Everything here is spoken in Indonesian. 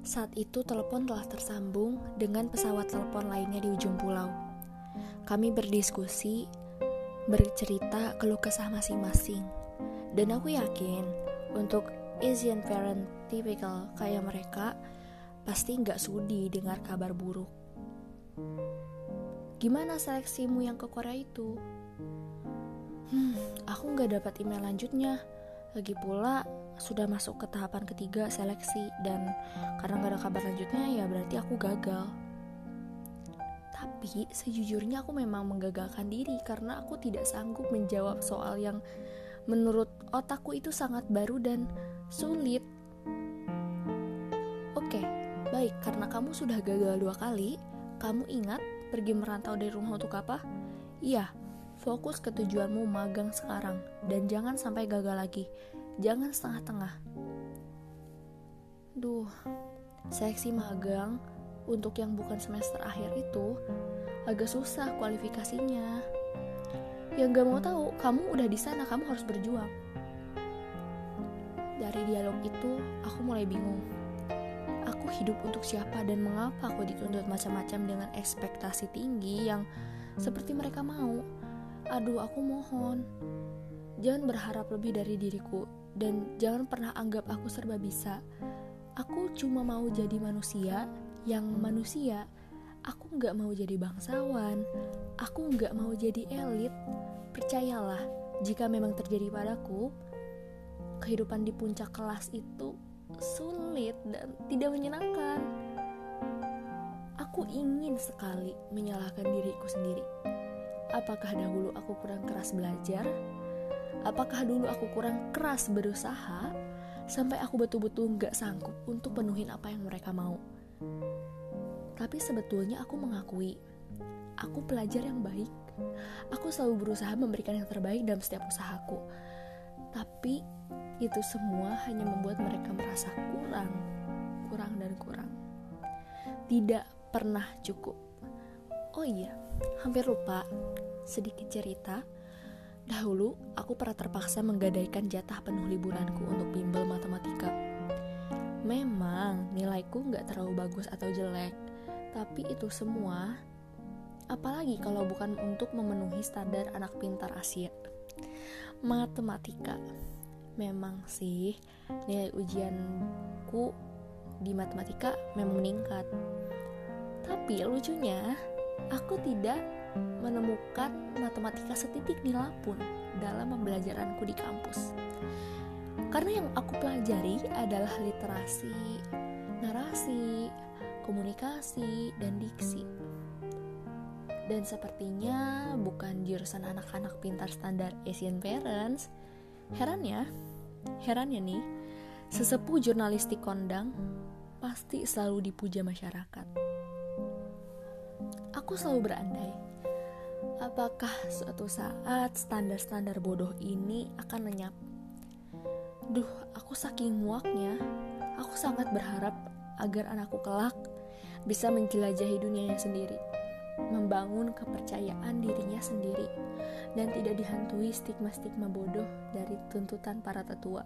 Saat itu telepon telah tersambung dengan pesawat telepon lainnya di ujung pulau. Kami berdiskusi, bercerita keluh kesah masing-masing. Dan aku yakin untuk Asian parent typical kayak mereka pasti nggak sudi dengar kabar buruk. Gimana seleksimu yang ke Korea itu? Hmm, aku nggak dapat email lanjutnya. Lagi pula sudah masuk ke tahapan ketiga seleksi dan karena gak ada kabar lanjutnya ya berarti aku gagal. Tapi sejujurnya aku memang menggagalkan diri karena aku tidak sanggup menjawab soal yang menurut otakku itu sangat baru dan sulit. Oke, baik karena kamu sudah gagal dua kali, kamu ingat pergi merantau dari rumah untuk apa? Iya, fokus ke tujuanmu magang sekarang dan jangan sampai gagal lagi jangan setengah-tengah. Duh, seleksi magang untuk yang bukan semester akhir itu agak susah kualifikasinya. Yang gak mau tahu, kamu udah di sana, kamu harus berjuang. Dari dialog itu, aku mulai bingung. Aku hidup untuk siapa dan mengapa aku dituntut macam-macam dengan ekspektasi tinggi yang seperti mereka mau. Aduh, aku mohon. Jangan berharap lebih dari diriku dan jangan pernah anggap aku serba bisa. Aku cuma mau jadi manusia yang manusia. Aku nggak mau jadi bangsawan. Aku nggak mau jadi elit. Percayalah, jika memang terjadi padaku, kehidupan di puncak kelas itu sulit dan tidak menyenangkan. Aku ingin sekali menyalahkan diriku sendiri. Apakah dahulu aku kurang keras belajar? Apakah dulu aku kurang keras berusaha sampai aku betul-betul gak sanggup untuk penuhin apa yang mereka mau? Tapi sebetulnya aku mengakui, aku pelajar yang baik. Aku selalu berusaha memberikan yang terbaik dalam setiap usahaku. Tapi itu semua hanya membuat mereka merasa kurang, kurang dan kurang. Tidak pernah cukup. Oh iya, hampir lupa. Sedikit cerita Dahulu, aku pernah terpaksa menggadaikan jatah penuh liburanku untuk bimbel matematika. Memang nilaiku nggak terlalu bagus atau jelek, tapi itu semua, apalagi kalau bukan untuk memenuhi standar anak pintar Asia. Matematika, memang sih nilai ujianku di matematika memang meningkat. Tapi lucunya, aku tidak menemukan matematika setitik nila pun dalam pembelajaranku di kampus. Karena yang aku pelajari adalah literasi, narasi, komunikasi, dan diksi. Dan sepertinya bukan jurusan anak-anak pintar standar Asian Parents. Heran ya, heran ya nih, sesepuh jurnalistik kondang pasti selalu dipuja masyarakat. Aku selalu berandai apakah suatu saat standar-standar bodoh ini akan lenyap? Duh, aku saking muaknya, aku sangat berharap agar anakku kelak bisa menjelajahi dunianya sendiri, membangun kepercayaan dirinya sendiri, dan tidak dihantui stigma-stigma bodoh dari tuntutan para tetua.